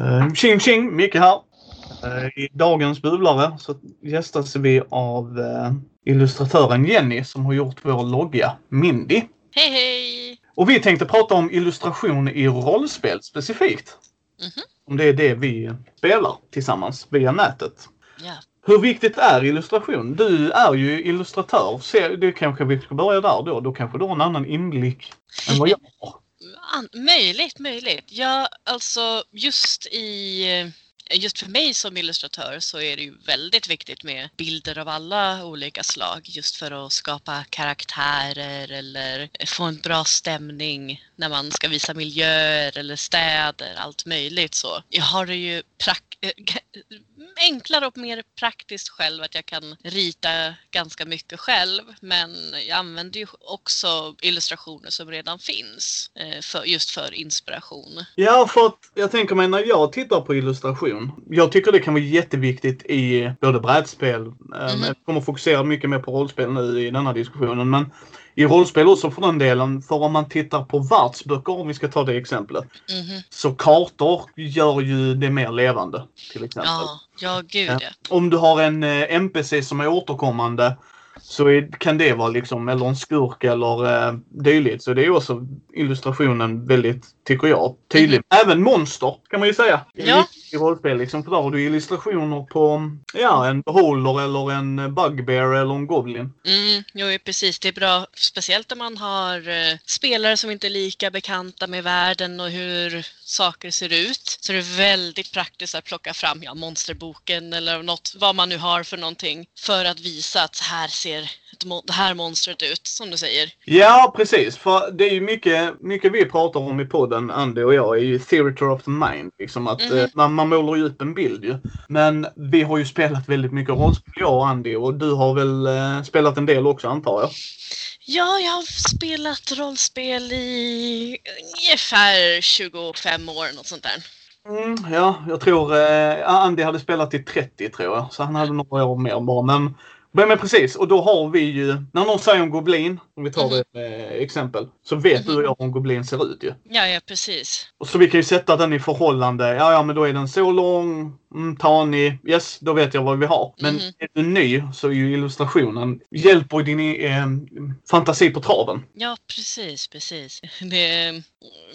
Uh, tjing tjing! Micke här. Uh, I dagens Bubblare så gästas vi av uh, illustratören Jenny som har gjort vår logga Mindy. Hej hej! Och vi tänkte prata om illustration i rollspel specifikt. Mhm. Om det är det vi spelar tillsammans via nätet. Ja. Hur viktigt är illustration? Du är ju illustratör. Se, det kanske vi ska börja där då. Då kanske du har en annan inblick än vad jag har. An- möjligt, möjligt. Ja, alltså just i Just för mig som illustratör så är det ju väldigt viktigt med bilder av alla olika slag just för att skapa karaktärer eller få en bra stämning när man ska visa miljöer eller städer, allt möjligt så. Jag har det ju prak- enklare och mer praktiskt själv att jag kan rita ganska mycket själv men jag använder ju också illustrationer som redan finns eh, för, just för inspiration. Ja, för att jag tänker mig när jag tittar på illustration. Jag tycker det kan vara jätteviktigt i både brädspel, mm. jag kommer fokusera mycket mer på rollspel nu i denna diskussionen, men i rollspel också för den delen. För om man tittar på världsböcker, om vi ska ta det exemplet, Mhm. så kartor gör ju det mer levande. Till exempel. Ja, ja gud Ja. ja. Om du har en eh, NPC som är återkommande så är, kan det vara liksom, eller en skurk eller eh, dylikt. Så det är också illustrationen väldigt, tycker jag, tydlig. Även monster kan man ju säga. Ja. I rollspel liksom. För där har du illustrationer på, ja, en beholder eller en bugbear eller en goblin. Mm, jo, precis. Det är bra, speciellt om man har eh, spelare som inte är lika bekanta med världen och hur saker ser ut. Så det är väldigt praktiskt att plocka fram ja, monsterboken eller något, vad man nu har för någonting för att visa att så här ser det här monstret ut, som du säger. Ja, precis. För det är ju mycket, mycket vi pratar om i podden, Andy och jag, är ju theater of the mind. Liksom att Mhm. eh, man, man målar ju upp en bild ju. Men vi har ju spelat väldigt mycket rollspel, jag och Andy. Och du har väl eh, spelat en del också, antar jag? Ja, jag har spelat rollspel i ungefär 25 år, något sånt där. Mm, ja, jag tror eh, Andy hade spelat i 30 tror jag. Så han hade några år mer bara. Men, men, men precis, och då har vi ju, när någon säger om Goblin, om vi tar Mhm. det eh, exempel, så vet du och jag hur en Goblin ser ut ju. Ja, ja, precis. Och så vi kan ju sätta den i förhållande. Ja, ja, men då är den så lång, mm, tanig. Yes, då vet jag vad vi har. Men Mhm. är du ny så är ju illustrationen hjälper din eh, fantasi på traven. Ja, precis, precis. Det är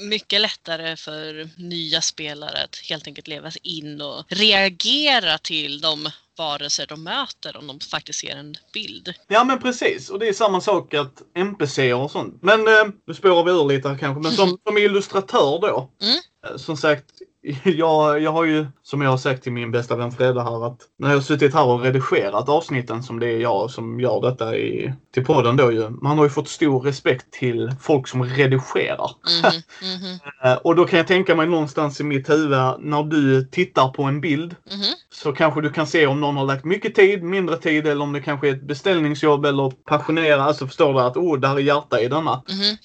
mycket lättare för nya spelare att helt enkelt leva sig in och reagera till de varelser de möter om de faktiskt ser en bild. Ja, men precis. Och det är samma sak att NPC och sånt. Men eh, nu spårar vi ur lite här kanske. Men som, som illustratör då. Mm. eh, Som sagt, jag, jag har ju, som jag har sagt till min bästa vän Fredde här, att när jag har suttit här och redigerat avsnitten som det är jag som gör detta i, till podden då ju. Man har ju fått stor respekt till folk som redigerar. Mhm, Eh, Och då kan jag tänka mig någonstans i mitt huvud, när du tittar på en bild mhm. så kanske du kan se om någon har lagt mycket tid, mindre tid eller om det kanske är ett beställningsjobb eller passionerat. Alltså förstår du att oh, där är hjärta i denna.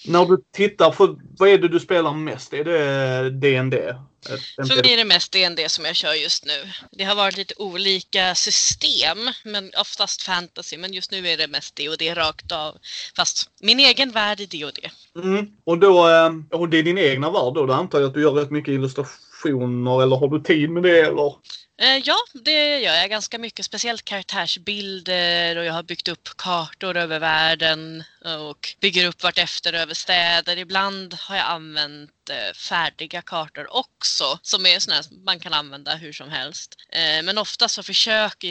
När du tittar, för, vad är det du spelar mest? Är det D&D? För mig är det mest D&D som jag kör just nu. Det har varit lite olika system, men oftast fantasy. Men just nu är det mest D&D rakt av. Fast min egen värld är D&D. Mm. Och då, eh, och det är din egna värld då? Då antar jag att du gör rätt mycket illustrationer eller har du tid med det eller? Eh, Ja, det gör jag ganska mycket. Speciellt karaktärsbilder och jag har byggt upp kartor över världen och bygger upp vartefter över städer. Ibland har jag använt färdiga kartor också som är sådana som man kan använda hur som helst. Eh, Men oftast så försöker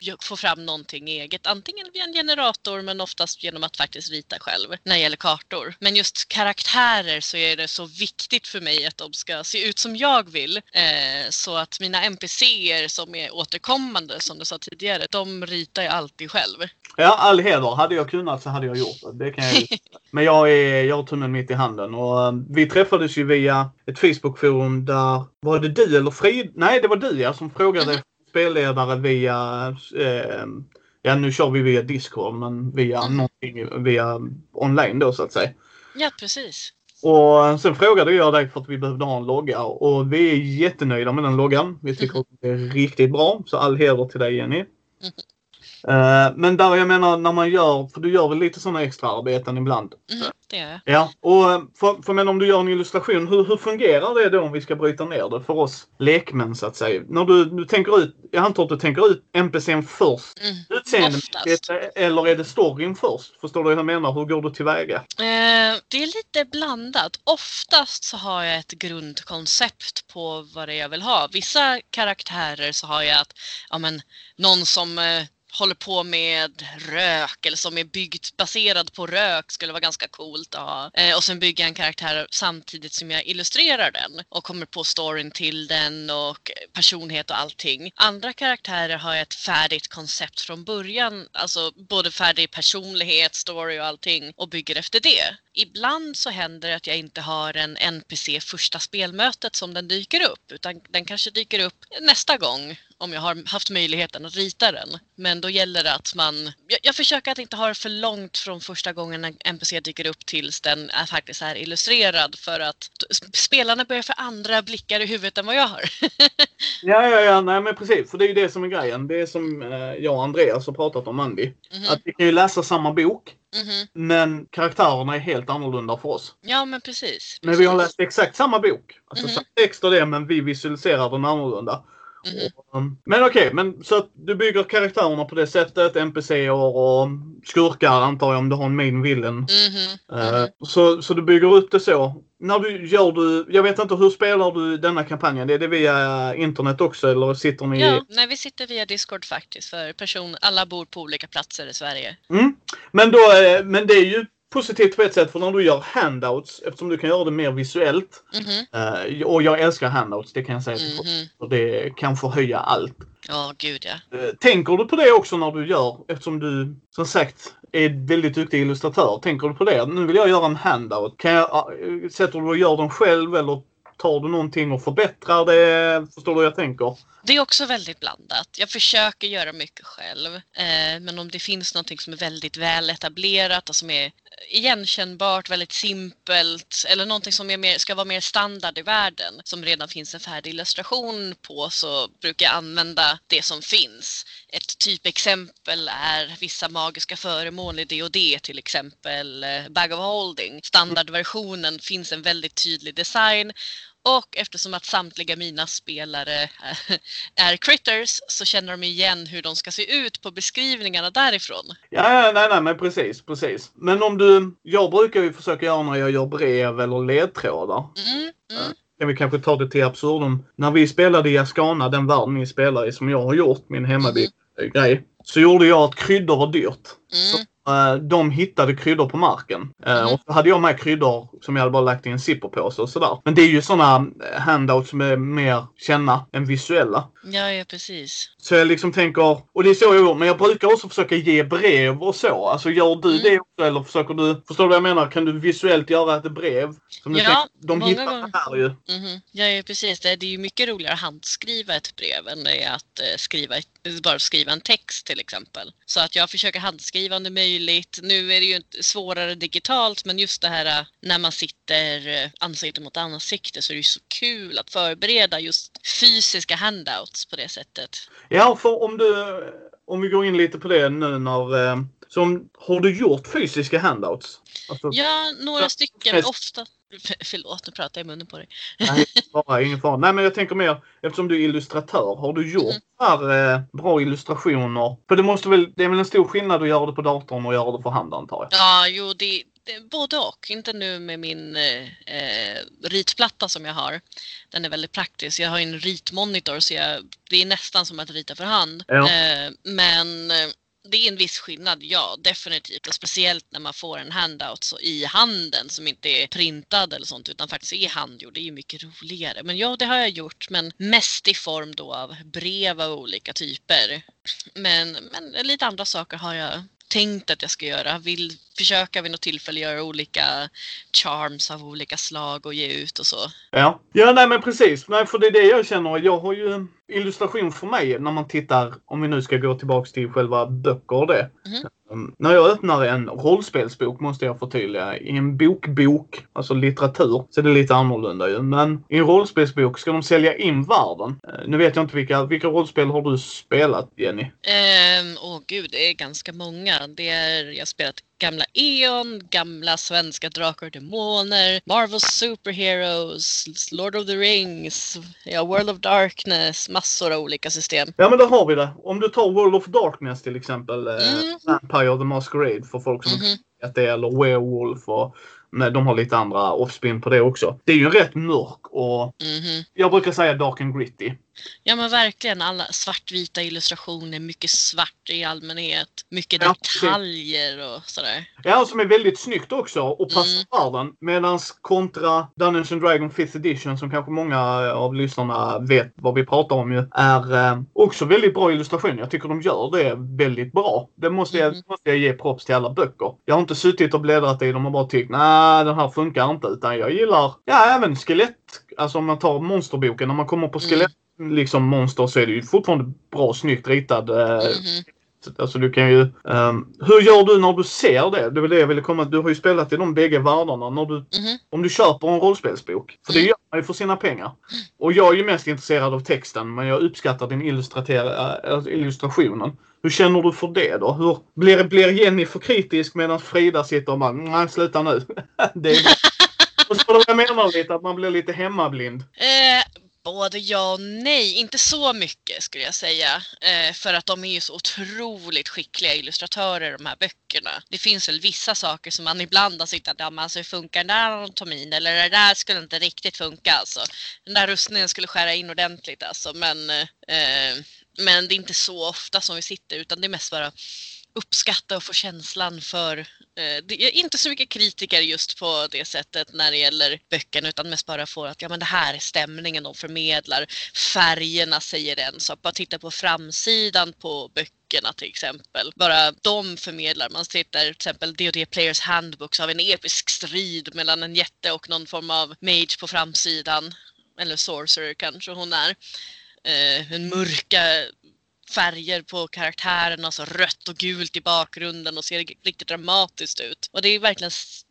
jag få fram någonting eget. Antingen via en generator men oftast genom att faktiskt rita själv när det gäller kartor. Men just karaktärer så är det så viktigt för mig att de ska se ut som jag vill. Eh, Så att mina NPCer som är återkommande som du sa tidigare, de ritar jag alltid själv. Ja, all heder. Hade jag kunnat så hade jag gjort det. Det kan jag. Men jag, är, jag har tummen mitt i handen. Och, eh, vi träffades ju via ett Facebookforum där... Var det du eller Frid? Nej, det var du ja, som frågade Mhm. spelledare via... Eh, ja, nu kör vi via Discord, men via Mhm. någonting via online då så att säga. Ja, precis. Och sen frågade jag dig för att vi behövde ha en logga och vi är jättenöjda med den loggan. Vi tycker att det är riktigt bra. Så all heder till dig Jenny. Uh, men där jag menar när man gör, för du gör väl lite sådana extra arbeten ibland? Mm, det gör jag. Ja, och eh, för, för men om du gör en illustration, hur, hur fungerar det då om vi ska bryta ner det för oss lekmän så att säga? När du, du tänker ut, jag antar att du tänker ut NPCn först, Mm, utseendemässigt, eller är det storyn först? Förstår du hur jag menar? Hur går du tillväga? Eh, det är lite blandat. Oftast så har jag ett grundkoncept på vad det är jag vill ha. Vissa karaktärer så har jag att, ja men, någon som eh, håller på med rök eller som är byggt baserad på rök skulle vara ganska coolt att ha. Eh, och sen bygga en karaktär samtidigt som jag illustrerar den och kommer på storyn till den och personlighet och allting. Andra karaktärer har jag ett färdigt koncept från början, alltså både färdig personlighet, story och allting och bygger efter det. Ibland så händer det att jag inte har en NPC första spelmötet som den dyker upp utan den kanske dyker upp nästa gång om jag har haft möjligheten att rita den. Men då gäller det att man... Jag, jag försöker att inte ha det för långt från första gången en NPC dyker upp tills den är faktiskt är illustrerad för att spelarna börjar få andra blickar i huvudet än vad jag har. ja, ja, ja, nej men precis. För det är ju det som är grejen. Det är som eh, jag och Andreas har pratat om Andy. Mm -hmm. Att vi kan ju läsa samma bok. Mm -hmm. Men karaktärerna är helt annorlunda för oss. Ja, men precis. precis. Men vi har läst exakt samma bok. Alltså mm -hmm. text och det, men vi visualiserar den annorlunda. Mm. Men okej, okay, men så att du bygger karaktärerna på det sättet, NPCer och skurkar antar jag om du har en main villain. Mm. Uh, så, så du bygger upp det så. När du gör du, jag vet inte hur spelar du denna kampanjen? Är det via internet också eller sitter ni? Ja, nej vi sitter via Discord faktiskt för person, alla bor på olika platser i Sverige. Mm. Men då, eh, men det är ju positivt på ett sätt för när du gör handouts, eftersom du kan göra det mer visuellt. Mm -hmm. och jag älskar handouts, det kan jag säga. Mm -hmm. Och det kan förhöja allt. Ja, oh, gud ja. Uh, tänker du på det också när du gör, eftersom du som sagt är väldigt duktig illustratör. Tänker du på det? Nu vill jag göra en handout. Kan jag, uh, sätter du och gör den själv eller tar du någonting och förbättrar det? Förstår du hur jag tänker? Det är också väldigt blandat. Jag försöker göra mycket själv. Eh, men om det finns någonting som är väldigt väl etablerat och som är igenkännbart, väldigt simpelt eller någonting som är mer, ska vara mer standard i världen som redan finns en färdig illustration på så brukar jag använda det som finns. Ett typexempel är vissa magiska föremål i D&D till exempel eh, Bag of Holding. Standardversionen finns en väldigt tydlig design och eftersom att samtliga mina spelare är critters så känner de igen hur de ska se ut på beskrivningarna därifrån. Ja, nej, nej, men precis, precis. Men om du, jag brukar ju försöka göra när jag gör brev eller ledtrådar. Mm, mm. Kan vi kanske ta det till absurdum. När vi spelade i Ascana, den världen ni spelar i, som jag har gjort, min hemmabyggda mm. grej. Så gjorde jag att kryddor var dyrt. Så Eh, de hittade kryddor på marken. Mm. Och så hade jag med kryddor som jag hade bara lagt i en zipperpåse och sådär. Men det är ju sådana eh, handouts som är mer känna än visuella. Ja, ja precis. Så jag liksom tänker, och det är så jag gör, men jag brukar också försöka ge brev och så. Alltså gör du mm. det också eller försöker du, förstår du vad jag menar? Kan du visuellt göra ett brev? Som ja, tänker, de hittar gånger. det här ju. Mm. Ja, ja, precis. Det är ju mycket roligare att handskriva ett brev än det är att eh, skriva, bara skriva en text till exempel. Så att jag försöker handskriva om det är möjligt. Nu är det ju svårare digitalt men just det här äh, när man sitter äh, ansikte mot ansikte så är det ju så kul att förbereda just fysiska handouts på det sättet. Ja, för om du om vi går in lite på det nu när äh, så har du gjort fysiska handouts? Alltså, ja, några stycken. Ofta, Förlåt, nu pratar jag i munnen på dig. Nej, bara, ingen fara. Nej, men jag tänker mer eftersom du är illustratör. Har du gjort mm. här, eh, bra illustrationer? För det måste väl, det är väl en stor skillnad att göra det på datorn och göra det för hand antar jag? Ja, jo, det, det både och. Inte nu med min eh, eh, ritplatta som jag har. Den är väldigt praktisk. Jag har en ritmonitor så jag, det är nästan som att rita för hand. Ja. Eh, men eh, det är en viss skillnad, ja definitivt. Och speciellt när man får en handout så i handen som inte är printad eller sånt utan faktiskt är handgjord. Det är ju mycket roligare. Men ja, det har jag gjort men mest i form då av brev av olika typer. Men, men lite andra saker har jag tänkt att jag ska göra. Vill försöka vid något tillfälle göra olika charms av olika slag och ge ut och så. Ja, ja nej men precis. Nej, för det är det jag känner. Jag har ju illustration för mig när man tittar, om vi nu ska gå tillbaks till själva böcker och det. Mhm. Um, när jag öppnar en rollspelsbok måste jag förtydliga. I en bokbok, alltså litteratur, så är det lite annorlunda ju. Men i en rollspelsbok ska de sälja in världen. Uh, nu vet jag inte vilka, vilka rollspel har du spelat Jenny? Ehm, åh gud, det är ganska många. Det är, jag har spelat gamla E.ON, gamla svenska Drakar och Demoner, Marvel's Superheroes, Lord of the Rings, ja, World of Darkness, massor av olika system. Ja men där har vi det. Om du tar World of Darkness till exempel. eh, Mm. Vampire the Masquerade för folk som inte vet det. Eller Werewolf och nej, de har lite andra offspin på det också. Det är ju rätt mörk och Mhm. jag brukar säga dark and gritty. Ja men verkligen, alla svartvita illustrationer, mycket svart i allmänhet, mycket detaljer och sådär. Ja, som är väldigt snyggt också och passar Mm. världen. Medans kontra Dungeons and Dragons 5th edition som kanske många av lyssnarna vet vad vi pratar om ju, är eh, också väldigt bra illustration. Jag tycker de gör det väldigt bra. Det måste jag, Mhm. måste jag ge props till alla böcker. Jag har inte suttit och bläddrat i dem och bara tyckt nej den här funkar inte. Utan jag gillar, ja även skelett. Alltså om man tar monsterboken, när man kommer på skelett liksom monster så är det ju fortfarande bra snyggt ritad eh, Mhm. Alltså du kan ju... ehm, hur gör du när du ser det? Det var det jag ville komma Du har ju spelat i de bägge världarna. När du, Mhm. om du köper en rollspelsbok. För det Mm. gör man ju för sina pengar. Och jag är ju mest intresserad av texten men jag uppskattar din äh, illustrationen. Hur känner du för det då? Hur, blir, blir Jenny för kritisk medan Frida sitter och bara nej sluta nu. det är, Förstår du vad jag menar lite? Att man blir lite hemmablind. Eh, både ja och nej, inte så mycket skulle jag säga. Eh, för att de är ju så otroligt skickliga illustratörer de här böckerna. Det finns väl vissa saker som man ibland har sett att ja, men alltså, hur funkar den där anatomin? Eller det där skulle inte riktigt funka alltså. Den där rustningen skulle skära in ordentligt alltså. Men, eh, eh men det är inte så ofta som vi sitter utan det är mest bara uppskatta och få känslan för eh, det är inte så mycket kritiker just på det sättet när det gäller böckerna utan mest bara få att ja men det här är stämningen de förmedlar. Färgerna säger en sak. Bara titta på framsidan på böckerna till exempel. Bara de förmedlar. Man tittar till exempel D&D Players Handbook så har vi en episk strid mellan en jätte och någon form av mage på framsidan. Eller sorcerer kanske hon är. Eh, en mörka färger på karaktärerna, så rött och gult i bakgrunden och ser riktigt dramatiskt ut. Och det är verkligen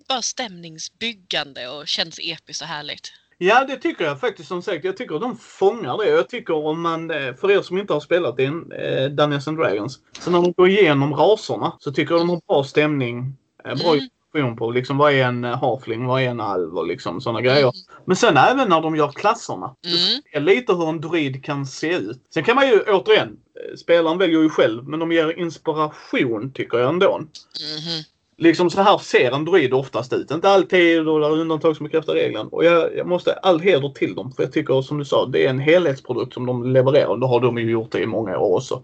bara stämningsbyggande och känns episkt och härligt. Ja, det tycker jag faktiskt som sagt. Jag tycker att de fångar det. Jag tycker om man, eh, för er som inte har spelat in eh, Dungeons and Dragons, så när de går igenom raserna så tycker jag de har bra stämning. Eh, bra Mm. Information på liksom vad är en eh, halfling, vad är en alv och liksom sådana grejer. Men sen även när de gör klasserna. Mm. ser lite hur en druid kan se ut. Sen kan man ju återigen, eh, spelaren väljer ju själv, men de ger inspiration tycker jag ändå. Mhm. Liksom så här ser en druid oftast ut. Inte alltid och det är undantag som bekräftar regeln. Och jag, jag måste all heder till dem. För jag tycker som du sa, det är en helhetsprodukt som de levererar. Det har de ju gjort det i många år också.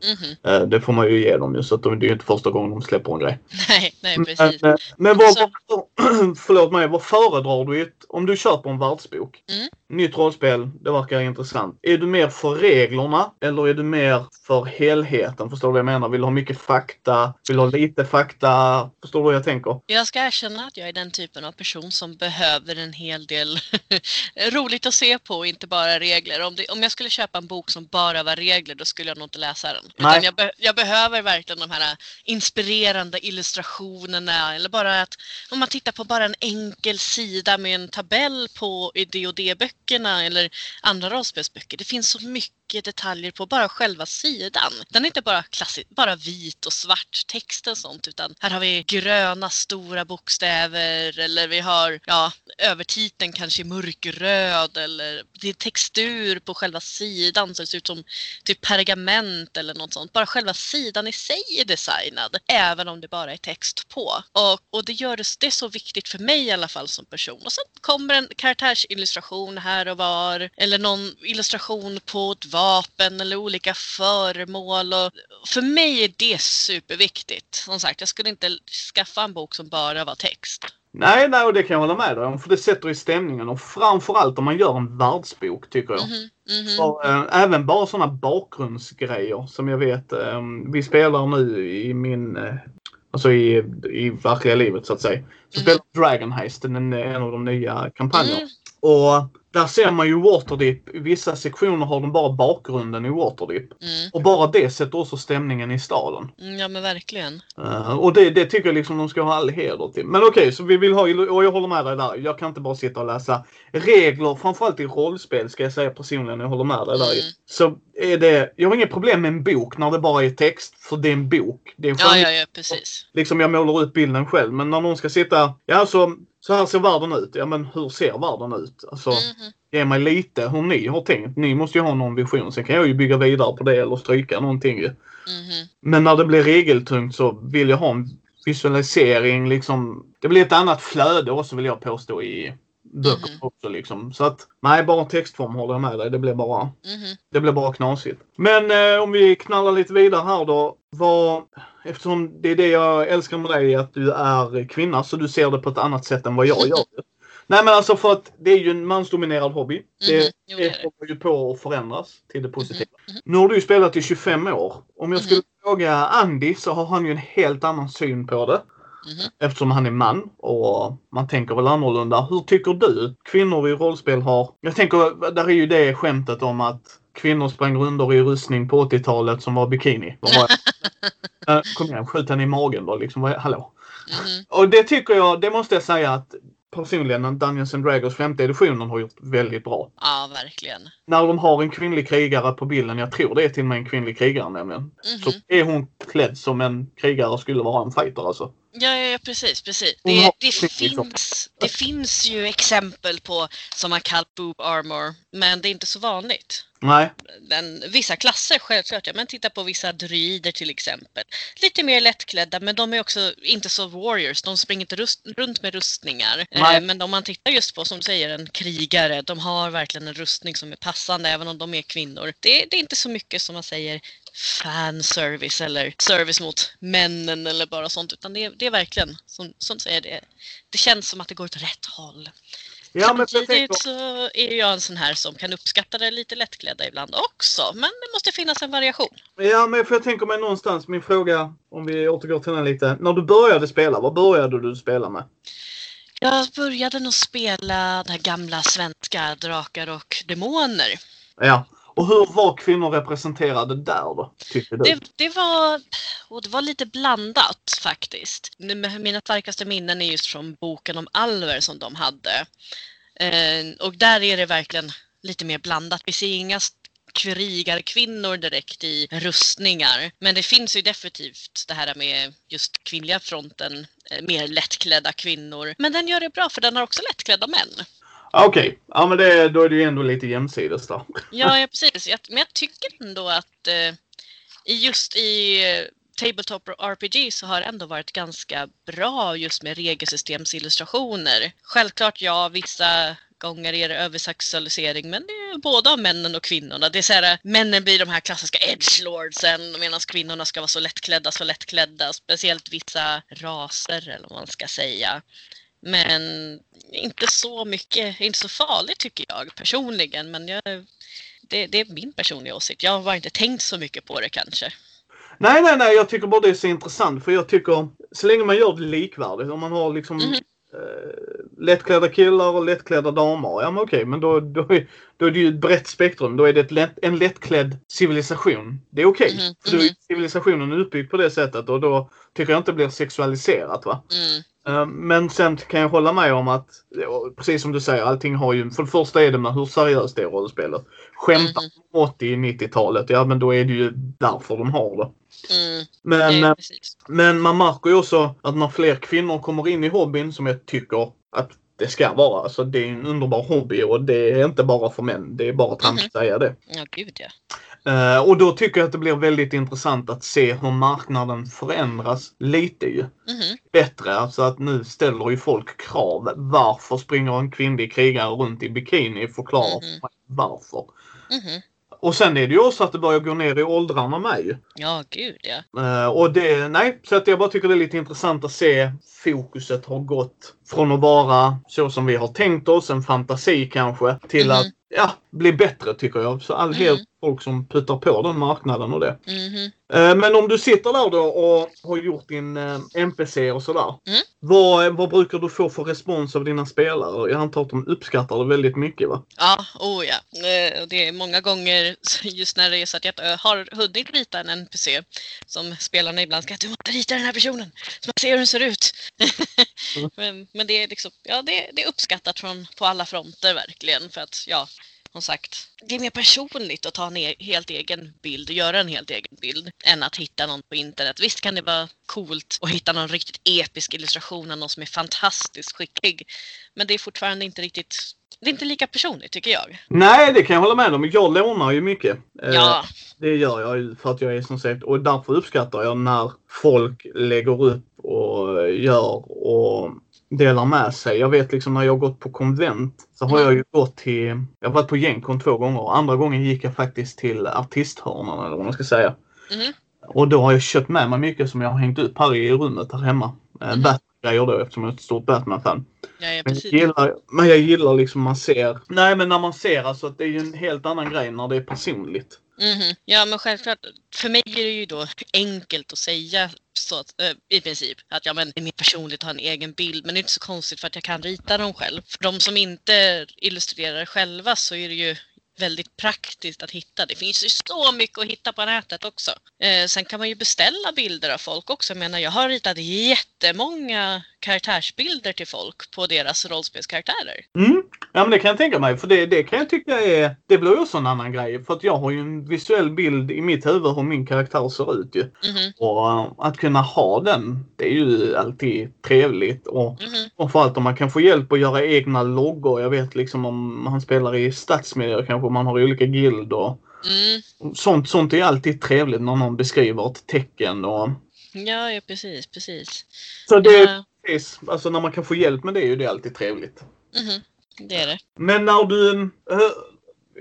Mhm. Eh, Det får man ju ge dem ju. Så att de, det är ju inte första gången de släpper en grej. Nej, nej precis. Men, eh, men vad, Så- vad, förlåt mig, vad föredrar du? ett- Om du köper en världsbok. Mm. Nytt rollspel, det verkar intressant. Är du mer för reglerna eller är du mer för helheten? Förstår du vad jag menar? Vill du ha mycket fakta? Vill du ha lite fakta? Förstår du vad jag tänker? Jag ska erkänna att jag är den typen av person som behöver en hel del roligt att se på inte bara regler. Om, det, om jag skulle köpa en bok som bara var regler då skulle jag nog inte läsa den. Nej. Jag, be, jag behöver verkligen de här inspirerande illustrationerna eller bara att om man tittar på bara en enkel sida med en tabell på i böckerna eller andra rollspelsböcker. Det finns så mycket detaljer på bara själva sidan. Den är inte bara klassisk, bara vit och svart text och sånt utan här har vi gröna stora bokstäver eller vi har ja, övertiteln kanske mörkröd eller det är textur på själva sidan så det ser ut som typ pergament eller något sånt. Bara själva sidan i sig är designad även om det bara är text på. Och, och det gör det, det är så viktigt för mig i alla fall som person. Och sen kommer en karaktärsillustration här och var eller någon illustration på ett vapen eller olika föremål. Och för mig är det superviktigt. Som sagt, jag skulle inte skaffa en bok som bara var text. Nej, nej, och det kan jag hålla med dig om. För det sätter i stämningen. Och framförallt om man gör en världsbok, tycker jag. Mhm, mhm. Så, eh, även bara sådana bakgrundsgrejer som jag vet. Eh, vi spelar nu i min... Eh, Alltså i, i verkliga livet så att säga. Så Mm. spelar Dragon Heist, en, en av de nya kampanjerna. Mm. Och där ser man ju Waterdeep. I vissa sektioner har de bara bakgrunden i Waterdeep. Mm. Och bara det sätter också stämningen i staden. Mm, Ja men verkligen. Eh, och det, det tycker jag liksom de ska ha all heder till. Men okej, så vi vill ha, och jag håller med dig där. Jag kan inte bara sitta och läsa regler, framförallt i rollspel ska jag säga personligen, jag håller med dig där. Mm. Så är det, jag har inget problem med en bok när det bara är text, för det är en bok. Det är en Ja, ja, ja precis. Liksom jag målar ut bilden själv, men när någon ska sitta, ja så, så här ser världen ut. Ja men hur ser världen ut? Alltså, Mhm. ge mig lite hur ni har tänkt. Ni måste ju ha någon vision. Sen kan jag ju bygga vidare på det eller stryka någonting. Mhm. Men när det blir regeltungt så vill jag ha en visualisering liksom. Det blir ett annat flöde också vill jag påstå i böcker Mhm. också liksom. Så att nej, bara textform håller jag med dig. Det blir bara, Mhm. det blir bara knasigt. Men eh, om vi knallar lite vidare här då. Vad, eftersom det är det jag älskar med dig att du är kvinna så du ser det på ett annat sätt än vad jag gör. Nej men alltså för att det är ju en mansdominerad hobby. Det. Jo, det håller ju på att förändras till det positiva. Mhm. Nu har du ju spelat i 25 år. Om jag skulle fråga Andy så har han ju en helt annan syn på det. Mhm. Eftersom han är man och man tänker väl annorlunda. Hur tycker du kvinnor i rollspel har... Jag tänker, där är ju det skämtet om att kvinnor sprang rundor i rustning på 80-talet som var bikini. Var Eh, Kom igen, skjut henne i magen då liksom. Hallå? Mhm. Och det tycker jag, det måste jag säga att personligen Dungeons and Dragons femte editionen har gjort väldigt bra. Ja, verkligen. När de har en kvinnlig krigare på bilden, jag tror det är till och med en kvinnlig krigare nämligen. Mhm. Så är hon klädd som en krigare skulle vara en fighter alltså. Ja, ja, ja, precis, precis. Det, det, liksom. finns, det finns ju exempel på som man kallat boob armor, men det är inte så vanligt. Nej. Den, vissa klasser självklart, ja, men titta på vissa druider till exempel. Lite mer lättklädda, men de är också inte så warriors. De springer inte rust, runt med rustningar. Eh, men om man tittar just på, som du säger, en krigare, de har verkligen en rustning som är passande även om de är kvinnor. Det, det är inte så mycket som man säger fanservice eller service mot männen eller bara sånt, utan det är, det är verkligen, som, som säger, det, det känns som att det går åt rätt håll. Ja, men Samtidigt så är jag en sån här som kan uppskatta det lite lättklädda ibland också. Men det måste finnas en variation. ja, men för jag tänker mig någonstans, min fråga, om vi återgår till den lite. När du började spela, vad började du spela med? Jag började nog spela den här gamla svenska Drakar och Demoner. Ja. Och hur var kvinnor representerade där då? Tycker du? Det, det, var, och det var lite blandat faktiskt. Mina starkaste minnen är just från boken om Alver som de hade. Eh, och där är det verkligen lite mer blandat. Vi ser inga krigarkvinnor direkt i rustningar. Men det finns ju definitivt det här med just kvinnliga fronten, eh, mer lättklädda kvinnor. Men den gör det bra för den har också lättklädda män. Ah, okej, ja men det, då är det ju ändå lite jämsides där. Ja, ja precis. Jag, men jag tycker ändå att eh, just i eh, Tabletop RPG så har det ändå varit ganska bra just med regelsystemsillustrationer. Självklart ja, vissa gånger är det översexualisering men det är både av männen och kvinnorna. Det är så här, eh, männen blir de här klassiska edgelordsen medan kvinnorna ska vara så lättklädda, så lättklädda. Speciellt vissa raser eller vad man ska säga. Men inte så mycket, inte så farligt tycker jag personligen. Men jag, det, det är min personliga åsikt. Jag har bara inte tänkt så mycket på det kanske. Nej, nej, nej. Jag tycker bara det är så intressant. För jag tycker, så länge man gör det likvärdigt. Om man har liksom Mhm. eh, lättklädda killar och lättklädda damer. Ja, men okej. Men då, då är det ju ett brett spektrum. Då är det lätt, en lättklädd civilisation. Det är okej. Mhm, För då är mhm. civilisationen uppbyggd på det sättet. Och då tycker jag inte det blir sexualiserat. va. Mm. Eh, Men sen kan jag hålla med om att, precis som du säger, allting har ju... För det första är det med hur seriöst det är rollspelet. Skämtar Mhm. om 80-90-talet, ja men då är det ju därför de har det. Mm. Men, det eh, men man märker ju också att när fler kvinnor kommer in i hobbyn, som jag tycker att det ska vara. Alltså det är en underbar hobby och det är inte bara för män. Det är bara trams att säga det. Ja, gud ja. Eh, och då tycker jag att det blir väldigt intressant att se hur marknaden förändras lite ju. Mhm. Bättre, alltså att nu ställer ju folk krav. Varför springer en kvinnlig krigare runt i bikini? Förklara Mhm. för mig varför. Mhm. Och sen är det ju också att det börjar gå ner i åldrarna med ju. Ja, gud ja. Eh, och det, nej, så att jag bara tycker det är lite intressant att se fokuset har gått från att vara så som vi har tänkt oss, en fantasi kanske, till Mhm. att ja, bli bättre tycker jag. Så all Mm. mm. folk som puttar på den marknaden och det. Eh, Men om du sitter där då och har gjort din eh, NPC och sådär. Mm. Vad, vad brukar du få för respons av dina spelare? Jag antar att de uppskattar det väldigt mycket va? Ja, oh ja. Eh, Det är många gånger just när det är så att jag eh, har hunnit rita en NPC som spelarna ibland ska du måste rita den här personen så man ser hur den ser ut. Mm. men, men det är liksom, ja det, det är uppskattat från, på alla fronter verkligen för att ja, som sagt, det är mer personligt att ta en e- helt egen bild och göra en helt egen bild än att hitta någon på internet. Visst kan det vara coolt att hitta någon riktigt episk illustration av någon som är fantastiskt skicklig. Men det är fortfarande inte riktigt, det är inte lika personligt tycker jag. Nej, det kan jag hålla med om. Jag lånar ju mycket. Eh, Ja, Det gör jag ju för att jag är som sagt och därför uppskattar jag när folk lägger upp och gör och delar med sig. Jag vet liksom när jag har gått på konvent så har jag ju gått till, jag har varit på Genkon två gånger. Andra gången gick jag faktiskt till artisthörnan eller vad man ska säga. Mhm. Och då har jag köpt med mig mycket som jag har hängt upp här i rummet här hemma. Eh, Mhm. Batman-grejer då eftersom jag är ett stort Batman-fan. ja, ja Men jag, gillar, men jag gillar liksom man ser, nej men när man ser alltså att det är ju en helt annan grej när det är personligt. Mhm. Ja, men självklart. För mig är det ju då enkelt att säga så att, äh, i princip att ja, men det är mer personligt att ha en egen bild. Men det är inte så konstigt för att jag kan rita dem själv. För de som inte illustrerar själva så är det ju väldigt praktiskt att hitta. Det finns ju så mycket att hitta på nätet också. Eh, sen kan man ju beställa bilder av folk också. Jag menar, jag har ritat jättemånga karaktärsbilder till folk på deras rollspelskaraktärer. Mm. Ja men det kan jag tänka mig för det, det kan jag tycka är, det blir ju också en annan grej. För att jag har ju en visuell bild i mitt huvud hur min karaktär ser ut ju. Mhm, Och eh, att kunna ha den, det är ju alltid trevligt. Och mhm. framförallt om man kan få hjälp att göra egna loggor. Jag vet liksom om man spelar i stadsmiljö kanske man har olika guild och Mm. sånt, sånt är alltid trevligt när någon beskriver ett tecken och Ja, ja, precis, precis. så det Ja, precis, alltså när man kan få hjälp med det är ju det alltid trevligt. mhm. Det är det. Men när du... eh,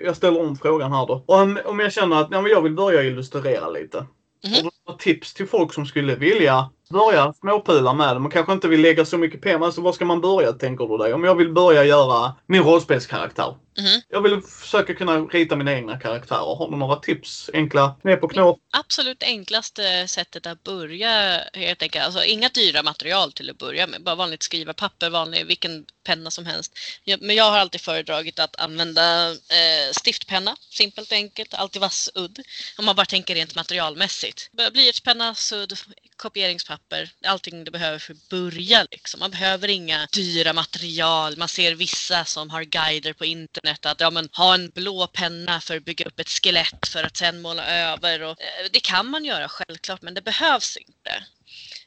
jag ställer om frågan här då. Om, om jag känner att ja, jag vill börja illustrera lite. Du några tips till folk som skulle vilja börja småpula med det? Man kanske inte vill lägga så mycket pengar. Alltså var ska man börja tänker du dig? Om jag vill börja göra min rollspelskaraktär. Mhm. Jag vill försöka kunna rita mina egna karaktärer. Har du några tips? Enkla knep och knåp? absolut enklaste sättet att börja helt enkelt, alltså inga dyra material till att börja med, bara vanligt skrivarpapper, vanlig, vilken penna som helst. Men jag har alltid föredragit att använda eh, stiftpenna, simpelt och enkelt, alltid vass udd. Om man bara tänker rent materialmässigt. Blyertspenna, sudd, kopieringspapper, allting du behöver för att börja liksom. Man behöver inga dyra material. Man ser vissa som har guider på internet att ja, men, ha en blå penna för att bygga upp ett skelett för att sen måla över. Och, eh, det kan man göra självklart men det behövs inte.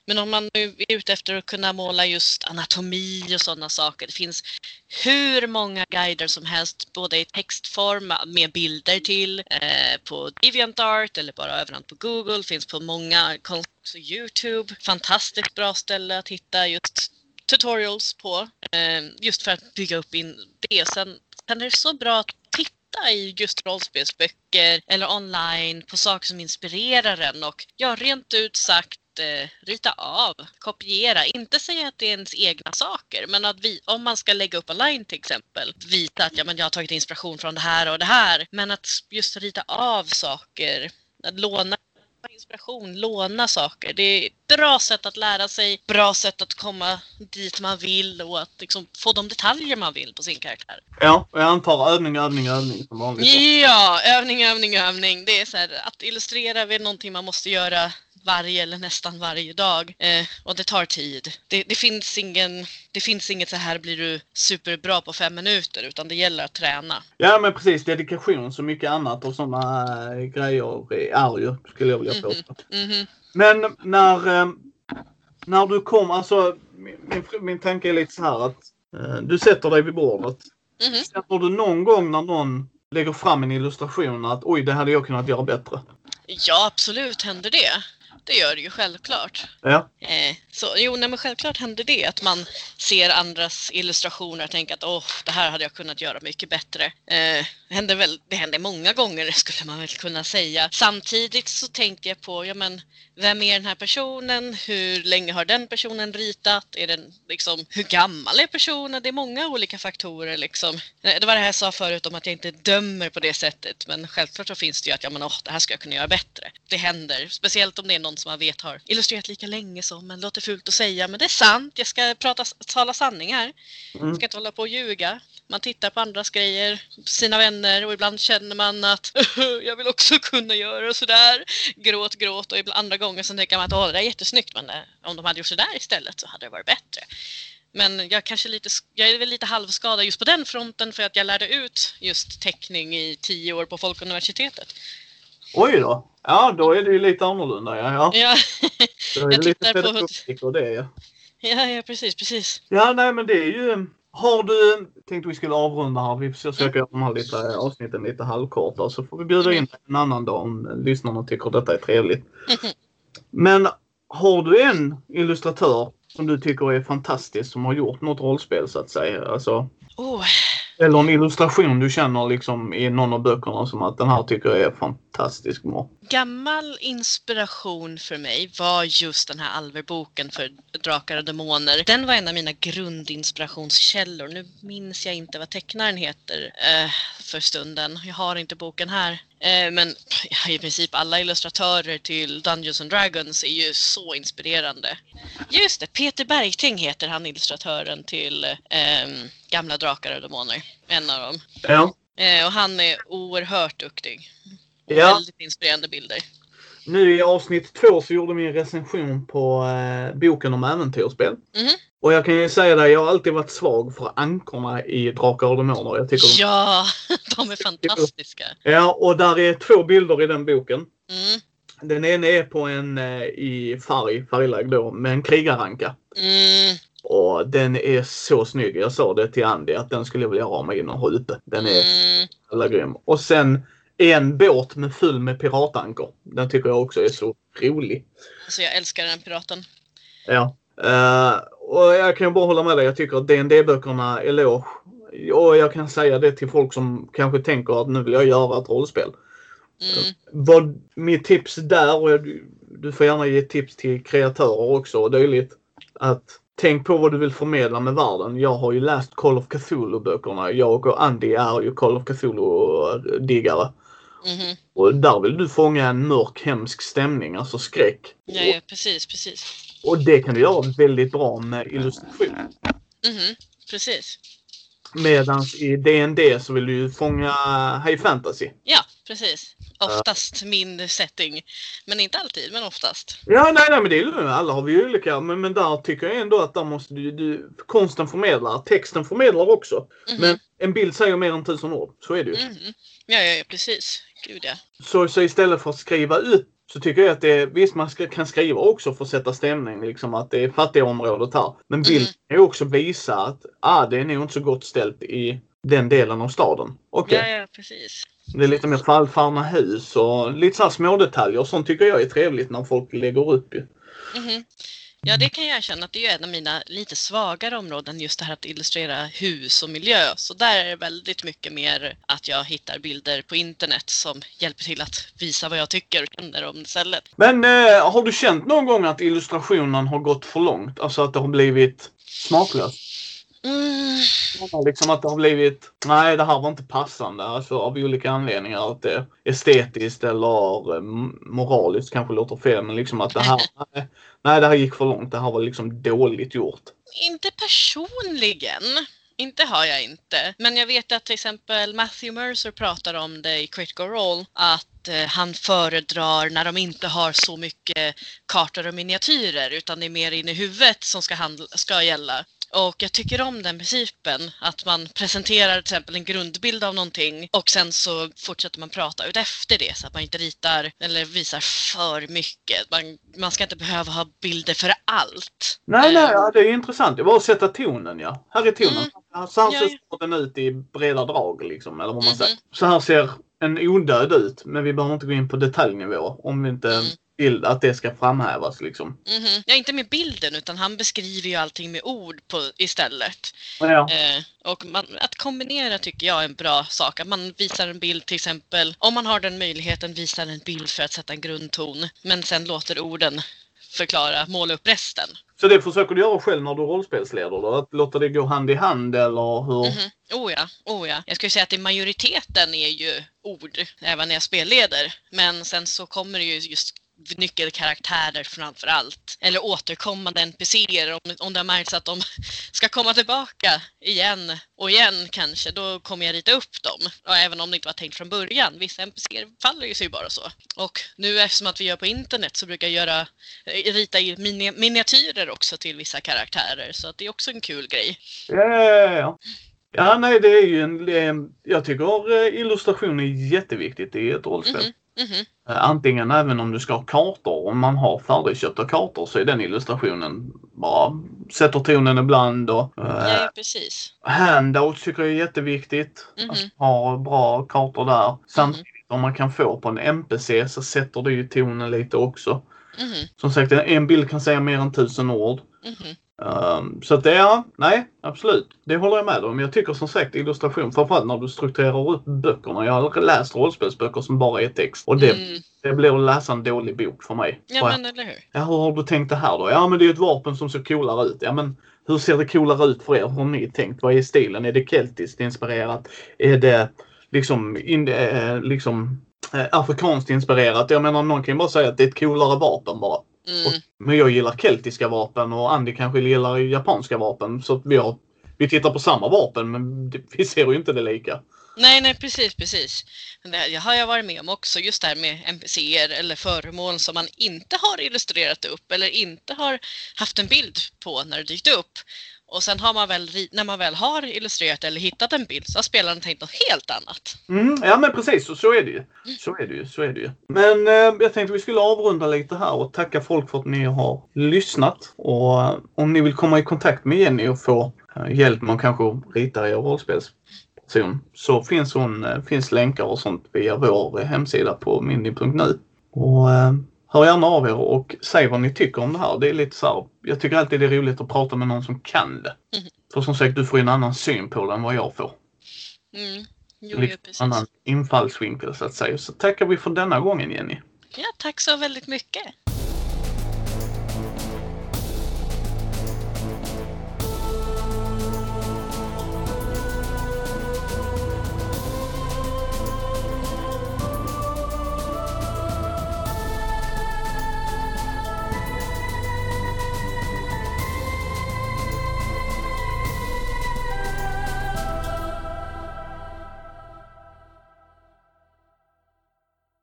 Men om man nu är ute efter att kunna måla just anatomi och sådana saker. Det finns hur många guider som helst, både i textform med bilder till, eh, på DeviantArt eller bara överallt på Google. Finns på många, också Youtube. Fantastiskt bra ställe att hitta just tutorials på. Eh, just för att bygga upp in det. Sen, sen är det så bra att titta i just rollspelsböcker eller online på saker som inspirerar en och ja, rent ut sagt eh, rita av, kopiera, inte säga att det är ens egna saker men att vi, om man ska lägga upp online till exempel, visa att ja, men jag har tagit inspiration från det här och det här men att just rita av saker, att låna inspiration, låna saker. Det är ett bra sätt att lära sig, bra sätt att komma dit man vill och att liksom få de detaljer man vill på sin karaktär. Ja, och jag antar övning, övning, övning som vanligt. Ja, övning, övning, övning. Det är så här, att illustrera är någonting man måste göra varje eller nästan varje dag. Eh, och det tar tid. Det, det, finns ingen, det finns inget så här blir du superbra på fem minuter utan det gäller att träna. Ja men precis, dedikation så mycket annat och sådana äh, grejer är ju, skulle jag vilja påstå. Mhm. Men när, eh, när du kom, alltså min, min, tanke är lite så här att eh, du sätter dig vid bordet. Mhm. Känner du någon gång när någon lägger fram en illustration att oj, det hade jag kunnat göra bättre? Ja, absolut händer det. Det gör det ju självklart. Ja. Eh, så jo, nej, men självklart händer det att man ser andras illustrationer och tänker att åh, det här hade jag kunnat göra mycket bättre. Eh, det, händer väl, det händer många gånger skulle man väl kunna säga. Samtidigt så tänker jag på, ja men vem är den här personen? Hur länge har den personen ritat? Är den, liksom, hur gammal är personen? Det är många olika faktorer. Liksom. Eh, det var det här jag sa förut om att jag inte dömer på det sättet. Men självklart så finns det ju att ja, men, oh, det här ska jag kunna göra bättre. Det händer. Speciellt om det är någon som man vet har illustrerat lika länge som. Men låter fult att säga. Men det är sant. Jag ska prata, tala sanning här. Jag Mm. ska inte hålla på och ljuga. Man tittar på andras grejer, sina vänner och ibland känner man att jag vill också kunna göra sådär. Gråt, gråt och ibland andra gånger så tänker man att Åh, det där är jättesnyggt men eh, om de hade gjort sådär istället så hade det varit bättre. Men jag, kanske lite, jag är väl lite halvskadad just på den fronten för att jag lärde ut just teckning i tio år på Folkuniversitetet. Oj då. Ja, då är det ju lite annorlunda. Ja, ja. Ja, Då är det lite pedagogik och det ja. ja, ja precis, precis. Ja, nej men det är ju... Har du... Tänkte vi skulle avrunda här. Vi försöker göra de här lite, avsnitten lite halvkorta. Så får vi bjuda in en annan dag om lyssnarna tycker detta är trevligt. Men har du en illustratör som du tycker är fantastisk som har gjort något rollspel så att säga? Alltså, Oh, eller en illustration du känner liksom i någon av böckerna som att den här tycker jag är fantastiskt bra. gammal inspiration för mig var just den här Alver-boken för Drakar och Demoner. Den var en av mina grundinspirationskällor. Nu minns jag inte vad tecknaren heter eh, för stunden. Jag har inte boken här. Eh, men i princip alla illustratörer till Dungeons and Dragons är ju så inspirerande. Just det, Peter Bergting heter han illustratören till eh, Gamla Drakar och Demoner. En av dem. Ja. Eh, och han är oerhört duktig. Ja. Väldigt inspirerande bilder. Nu i avsnitt två så gjorde vi en recension på eh, boken om äventyrsspel. Mhm. Och jag kan ju säga det, jag har alltid varit svag för ankorna i Drakar och Demoner. Jag tycker de... Ja, de är fantastiska. Ja, och där är två bilder i den boken. Mm, Den ena är på en eh, i färg, färglagd då, med en krigaranka. mm, Och den är så snygg. Jag sa det till Andy att den skulle jag vilja med in och ha ute. Den är mm. alla grym. Och sen en båt med full med piratankor. Den tycker jag också är så rolig. Alltså jag älskar den piraten. Ja. Eh, och jag kan bara hålla med dig. Jag tycker att D&D-böckerna eloge. Och jag kan säga det till folk som kanske tänker att nu vill jag göra ett rollspel. Mm, Vad mitt tips där, och jag- du får gärna ge tips till kreatörer också och dylikt. Att tänk på vad du vill förmedla med världen. Jag har ju läst Call of Cthulhu-böckerna. Jag och Andy är ju Call of Cthulhu-diggare. mhm. Och där vill du fånga en mörk, hemsk stämning, alltså skräck. Ja, ja, precis, precis. Och det kan du göra väldigt bra med illustration. Mhm, precis. Medans i D&D så vill du ju fånga high fantasy. Ja, precis. Oftast min setting. Men inte alltid, men oftast. Ja, nej, nej, men det är lugnt. Alla har vi ju olika. Men, men där tycker jag ändå att där måste du, du... Konsten förmedlar, texten förmedlar också. Mhm, Men en bild säger mer än tusen ord. Så är det ju. mhm. Ja, ja, ja, precis. Gud ja. Så, så istället för att skriva ut så tycker jag att det visst man ska, kan skriva också för att sätta stämning. Liksom att det är fattiga området här. Men bilden Mhm. kan ju också visa att ah, det är nog inte så gott ställt i den delen av staden. Okej. Ja, ja, precis. Det är lite mer fallfarna hus och lite så här små detaljer. Sånt tycker jag är trevligt när folk lägger upp ju. Mhm. Ja, det kan jag erkänna att det är en av mina lite svagare områden, just det här att illustrera hus och miljö. Så där är det väldigt mycket mer att jag hittar bilder på internet som hjälper till att visa vad jag tycker och känner om stället. Men eh, har du känt någon gång att illustrationen har gått för långt? Alltså att det har blivit smaklöst? Mm, Liksom att det har blivit, nej det här var inte passande. Alltså av olika anledningar. Att det är estetiskt eller eh, moraliskt kanske låter fel. Men liksom att det här, nej, nej det här gick för långt. Det här var liksom dåligt gjort. inte personligen. Inte har jag inte. Men jag vet att till exempel Matthew Mercer pratar om det i Critical Role. Att eh, han föredrar när de inte har så mycket kartor och miniatyrer utan det är mer in i huvudet som ska, handla, ska gälla. Och jag tycker om den principen att man presenterar till exempel en grundbild av någonting och sen så fortsätter man prata ut efter det så att man inte ritar eller visar för mycket. Man, man ska inte behöva ha bilder för allt. Nej, nej, Eh, ja, det är intressant. Det var att sätta tonen ja. Här är tonen. Mm. Så här ser ja. den ut i breda drag liksom. Eller vad man Mhm. säger. Så här ser en odöd ut. Men vi behöver inte gå in på detaljnivå. Om vi inte Mm. Bild, att det ska framhävas liksom. Mhm. Ja, inte med bilden utan han beskriver ju allting med ord på, istället. Ja. Eh, och man, att kombinera tycker jag är en bra sak. Att man visar en bild till exempel, om man har den möjligheten, visar en bild för att sätta en grundton. Men sen låter orden förklara, måla upp resten. Så det försöker du göra själv när du rollspelsleder då? Att låta det gå hand i hand eller hur? Mhm. Oh ja, oh ja. Jag skulle säga att i majoriteten är ju ord, även när jag spelleder. Men sen så kommer det ju just nyckelkaraktärer framför allt. Eller återkommande NPCer om, om det har märkts att de ska komma tillbaka igen och igen kanske, då kommer jag rita upp dem. Och även om det inte var tänkt från början. Vissa NPCer faller ju sig bara så. Och nu eftersom att vi gör på internet så brukar jag göra, eh, rita i mini, miniatyrer också till vissa karaktärer. Så att det är också en kul grej. Ja, ja, nej, det är ju en... en- Jag tycker eh, illustration är jätteviktigt i ett rollspel. Mhm, mhm. Eh, Antingen även om du ska ha kartor, om man har färdigköpta kartor så är den illustrationen bara sätter tonen ibland och eh, Ja, precis. handouts tycker jag är jätteviktigt. Mhm. Att ha bra kartor där. Samtidigt om man kan få på en NPC så sätter det ju tonen lite också. Mhm, Som sagt, en bild kan säga mer än tusen ord. mhm. Um, så att det är, nej, absolut. Det håller jag med om. Jag tycker som sagt illustration, framförallt när du strukturerar upp böckerna. Jag har läst rollspelsböcker som bara är text. Och det, Mm. det blir att läsa en dålig bok för mig. Ja, Bara, men eller hur? ja, hur har du tänkt det här då? Ja, men det är ett vapen som ser coolare ut. Ja, men hur ser det coolare ut för er? Hur har ni tänkt? Vad är stilen? Är det keltiskt inspirerat? Är det liksom, in, eh, liksom eh, afrikanskt inspirerat? Jag menar, någon kan ju bara säga att det är ett coolare vapen bara. Mm. Men jag gillar keltiska vapen och Andy kanske gillar japanska vapen. Så vi, har, vi tittar på samma vapen men det- vi ser ju inte det lika. Nej, nej, precis, precis. Det har jag varit med om också, just det här med NPCer eller föremål som man inte har illustrerat upp eller inte har haft en bild på när det dykt upp. Och sen har man väl, när man väl har illustrerat eller hittat en bild så har spelaren tänkt något helt annat. Mm, ja men precis, så, så är det ju. Så är det ju, så är det ju. Men eh, jag tänkte vi skulle avrunda lite här och tacka folk för att ni har lyssnat. Och eh, om ni vill komma i kontakt med Jenny och få eh, hjälp med att kanske rita er rollspelsperson så finns hon, eh, finns länkar och sånt via vår hemsida på mindy.nu. Och hör gärna av er och säg vad ni tycker om det här. Det är lite så här, jag tycker alltid det är roligt att prata med någon som kan det. Mhm. För som sagt, du får en annan syn på det än vad jag får. Mm. Jo, Lite precis. annan infallsvinkel så att säga. Så tackar vi för denna gången Jenny. Ja, tack så väldigt mycket.